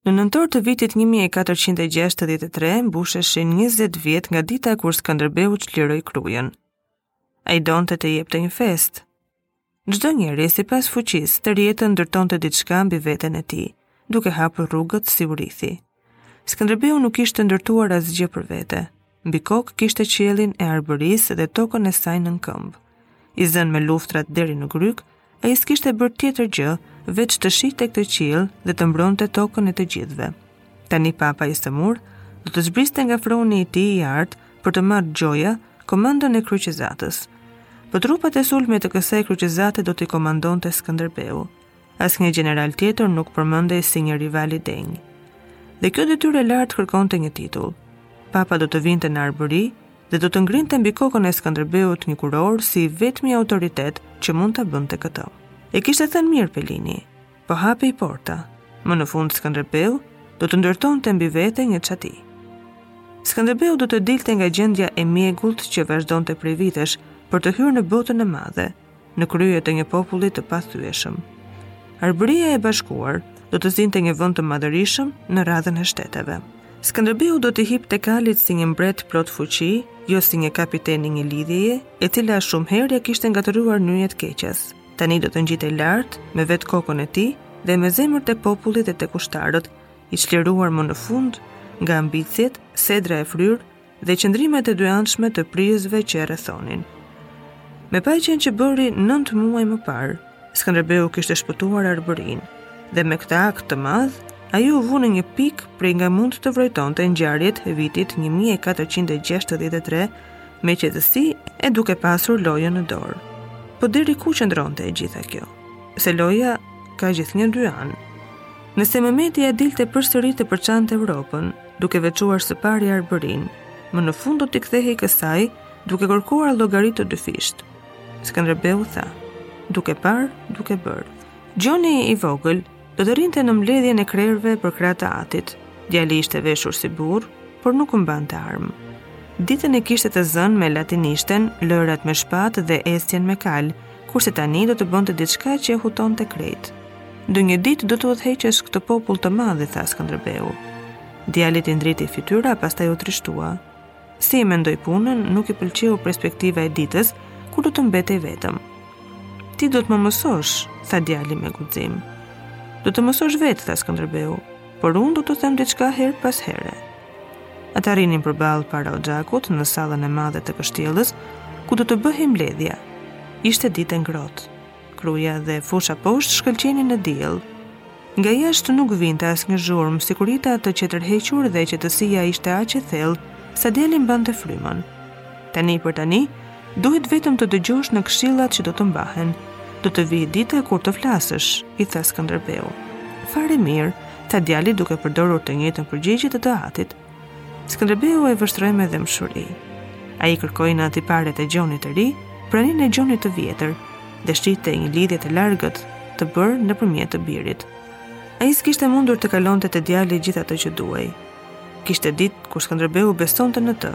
Në nëntor të vitit 1463 mbusheshin 20 vjet nga dita kur Skënderbeu çliroi Krujën. Ai donte të jepte një festë. Çdo njeri sipas fuqisë tërë jetën ndërtonte diçka mbi veten e tij, duke hapur rrugët si urithi. Skënderbeu nuk kishte ndërtuar asgjë për vete, Mbi kokë kishte qiellin e Arbërisë dhe tokën e saj nën këmbë. I zënë me luftrat deri në grykë, ai s'kishte bërë tjetër gjë, veç të shihte këtë qiell dhe të mbronte tokën e të gjithëve. Tani papa i sëmurë do të zbriste nga froni i tij i artë për të marrë gjoja komandën e kryqëzatës. Po trupat e sulmit të kësaj kryqëzate do t'i komandonte Skënderbeu. Asnjë gjeneral tjetër nuk përmendej si një rival i denjë. Dhe kjo detyrë e lartë kërkonte një titull. Papa do të vinte në Arbëri dhe do të ngrinte mbi kokën e Skënderbeut një kurorë si i vetmi autoritet që mund ta bënte këtë. E kishte thënë mirë Pelini, po hapej porta. Më në fund Skënderbeu do të ndërtonte mbi vete një çati. Skënderbeu do të dilte nga gjendja e mjegullt që vazhdonte prej vitesh për të hyrë në botën e madhe, në krye të një populli të pathyeshëm. Arbëria e bashkuar do të zinte një vend të madhërishëm në radhën e shteteve. Skënderbeu do t'i hipte kalit si një mbret plot fuqi, jo si një kapiten i një lidhjeje, e cila shumë herë ia kishte ngatërruar nyjet keqas. Tani do të ngjitej lart me vetë kokën e tij dhe me zemër te populli e tek ushtarët, i çliruar më në fund nga ambiciet, sedra e fryrë dhe qëndrimet e dyanshme të prijësve që e rrethonin. Me paqen që bëri 9 muaj më parë, Skënderbeu kishte shpëtuar Arbërinë dhe me këtë akt të madh ai u vu në një pikë prej nga mund të vrojtonte ngjarjet e vitit 1463 me qetësi e duke pasur lojën në dorë. Po deri ku qëndronte e gjitha kjo? Se loja ka gjithnjë dy anë. Nëse Mehmeti ia dilte përsëri të përçante Evropën, duke veçuar së pari Arbërinë, më në fund do t'i kthehej kësaj duke kërkuar llogari të dyfishtë. Skënderbeu tha, duke parë, duke bërë. Gjoni i vogël do të rrinte në mbledhjen e krerëve përkrah të atit. Djali ishte veshur si burrë, por nuk mbante armë. Ditën e kishte të zënë me latinishten, lojërat me shpatë dhe ecjen me kalë, kurse tani do të bënte diçka që e hutonte krejt. Ndonjë ditë do të udhëheqësh këtë popull të madh, i tha Skënderbeu. Djalit i ndriti fytyra, pastaj u trishtua. Si e mendoi punën, nuk i pëlqeu perspektiva e ditës, kur do të mbetej vetëm. Ti do të më mësosh, tha djali me guxim. Do të mësosh vetë, tha Skënderbeu, por unë do të them diçka herë pas here. Ata rrinin përballë para oxhakut në sallën e madhe të kështjellës, ku do të bëhej mbledhja. Ishte ditë e ngrohtë. Kruja dhe fusha poshtë shkëlqenin në diell. Nga jashtë nuk vinte asnjë zhurmë, sikur jeta të qe tërhequr dhe qetësia ishte aq e thellë sa djali mbante frymën. Tani për tani, duhet vetëm të dëgjosh në këshillat që do të mbahen. Do të vijë dita kur të flasësh, i tha Skënderbeu. Fare mirë, tha djali duke përdorur të njëjtën përgjigje të të atit. Skënderbeu e vështroi me dhëmshuri. Ai kërkonte në tiparet e Gjonit të ri, praninë e Gjonit të vjetër, dhe shihte një lidhje të largët të bërë nëpërmjet të birit. Ai s'kishte mundur të kalonte te djali gjithë atë që duhej, Kishte ditë kur Skënderbeu besonte në të.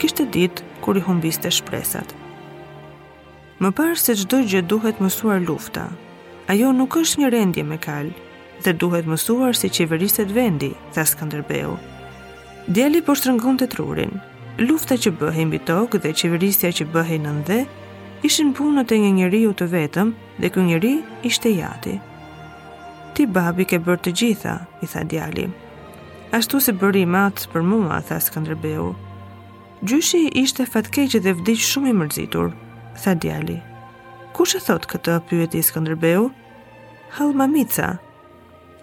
Kishte ditë kur i humbiste shpresat. Më parë se çdo gjë duhet mësuar lufta. Ajo nuk është një rendje me kalë dhe duhet mësuar si qeveriset vendi, tha Skënderbeu. Djali po shtrëngonte trurin. Lufta që bëhej mbi tokë dhe qeverisja që bëhej nën dhe ishin punët e një njeriu të vetëm dhe ky njeri ishte i ati. Ti babi ke bërë të gjitha, i tha djali. Ashtu si bëri im atë për mua, tha Skënderbeu. Gjyshi ishte fatkeq dhe vdiq shumë i mërzitur, tha djali. Kush e thotë këtë, pyeti Skënderbeu? Hallë Mamica.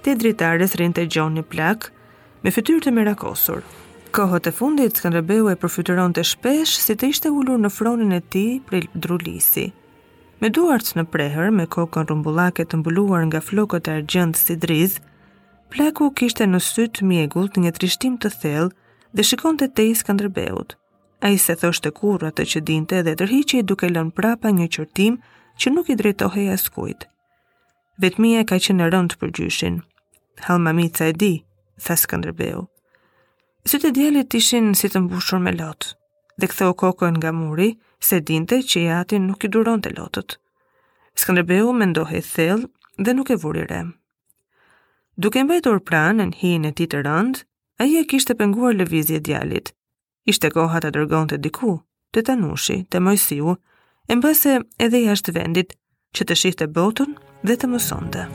Te dritarja rrinte Gjoni plak, me fytyrë të merakosur. Kohët e fundit, Skënderbeu e përfytyronte shpesh si të ishte ulur në fronin e tij prej dru lisi. Me duart në prehër, me kokën rrumbullake të mbuluar nga flokët e argjendtë si drizë, Plaku kishte në sytë e mjegullt një trishtim të thellë dhe shikonte tej Skënderbeut. Ai s'e thoshte kurrë atë që dinte dhe tërhiqej duke lënë prapa një qortim që nuk i drejtohej askujt. Vetmia ka qenë e rëndë për gjyshin. Hallë Mamica e di, tha Skënderbeu. Sytë e djalit ishin si të mbushur me lot, dhe ktheu kokën nga muri, se e dinte që i ati nuk i duronte lotët. Skënderbeu mendohej thellë dhe nuk e vuri re. Duke mbajtur pranë nën hijen e tij të rëndë, ai e kishte penguar lëvizjen e djalit. Ishte koha ta dërgonte diku, te Tanushi, te Moisiu, e mbase edhe jashtë vendit, që të shihte botën dhe të mësonte.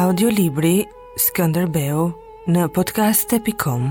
Audiolibri Skënderbeu në podcast.com